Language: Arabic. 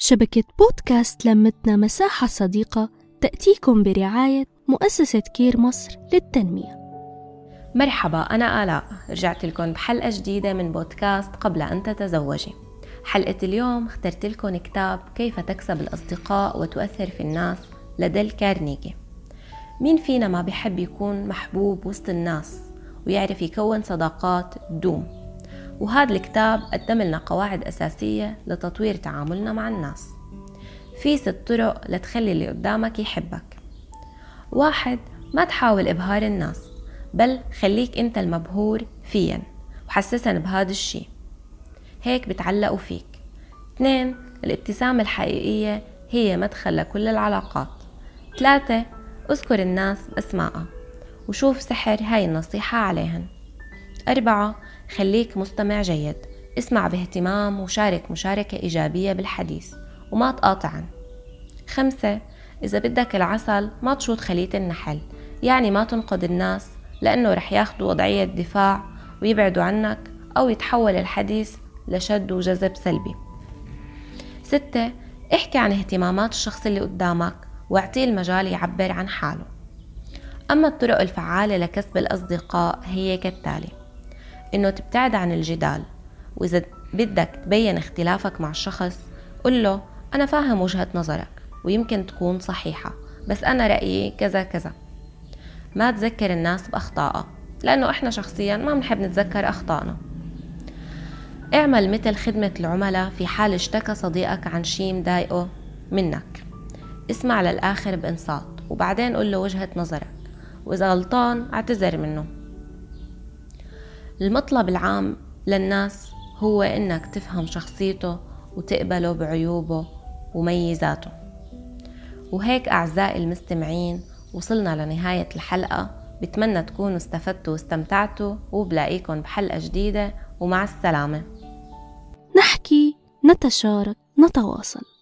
شبكة بودكاست لمتنا مساحة صديقة تأتيكم برعاية مؤسسة كير مصر للتنمية. مرحبا أنا آلاء. رجعت لكم بحلقة جديدة من بودكاست قبل أن تتزوجي. حلقة اليوم اخترت لكم كتاب كيف تكسب الأصدقاء وتؤثر في الناس لديل كارنيجي مين فينا ما بيحب يكون محبوب وسط الناس ويعرف يكون صداقات دوم؟ وهذا الكتاب قدم لنا قواعد أساسية لتطوير تعاملنا مع الناس. في ست طرق لتخلي اللي قدامك يحبك. واحد ما تحاول إبهار الناس بل خليك أنت المبهور فيا وحسسن بهذا الشي. هيك بتعلقوا فيك. اثنين الابتسامة الحقيقية هي مدخل لكل العلاقات. ثلاثة اذكر الناس بأسمائها وشوف سحر هاي النصيحة عليهن. أربعة. خليك مستمع جيد. اسمع باهتمام وشارك مشاركة إيجابية بالحديث وما تقاطعن. خمسة. إذا بدك العسل ما تشوط خلية النحل يعني ما تنقد الناس لأنه رح ياخدوا وضعية دفاع ويبعدوا عنك أو يتحول الحديث لشد وجذب سلبي. ستة. احكي عن اهتمامات الشخص اللي قدامك واعطيه المجال يعبر عن حاله. أما الطرق الفعالة لكسب الأصدقاء هي كالتالي إنه تبتعد عن الجدال. وإذا بدك تبين اختلافك مع الشخص قل له أنا فاهم وجهة نظرك ويمكن تكون صحيحة بس أنا رأيي كذا كذا. ما تذكر الناس بأخطائها لأنه إحنا شخصيا ما بنحب نتذكر أخطائنا. اعمل مثل خدمة العملاء في حال اشتكى صديقك عن شي مضايقه منك. اسمع للآخر بإنصات وبعدين قل له وجهة نظرك. وإذا غلطان اعتذر منه. المطلب العام للناس هو إنك تفهم شخصيته وتقبله بعيوبه وميزاته. وهيك أعزائي المستمعين وصلنا لنهاية الحلقة. بتمنى تكونوا استفدتوا واستمتعتوا وبلاقيكم بحلقة جديدة ومع السلامة. نحكي نتشارك نتواصل.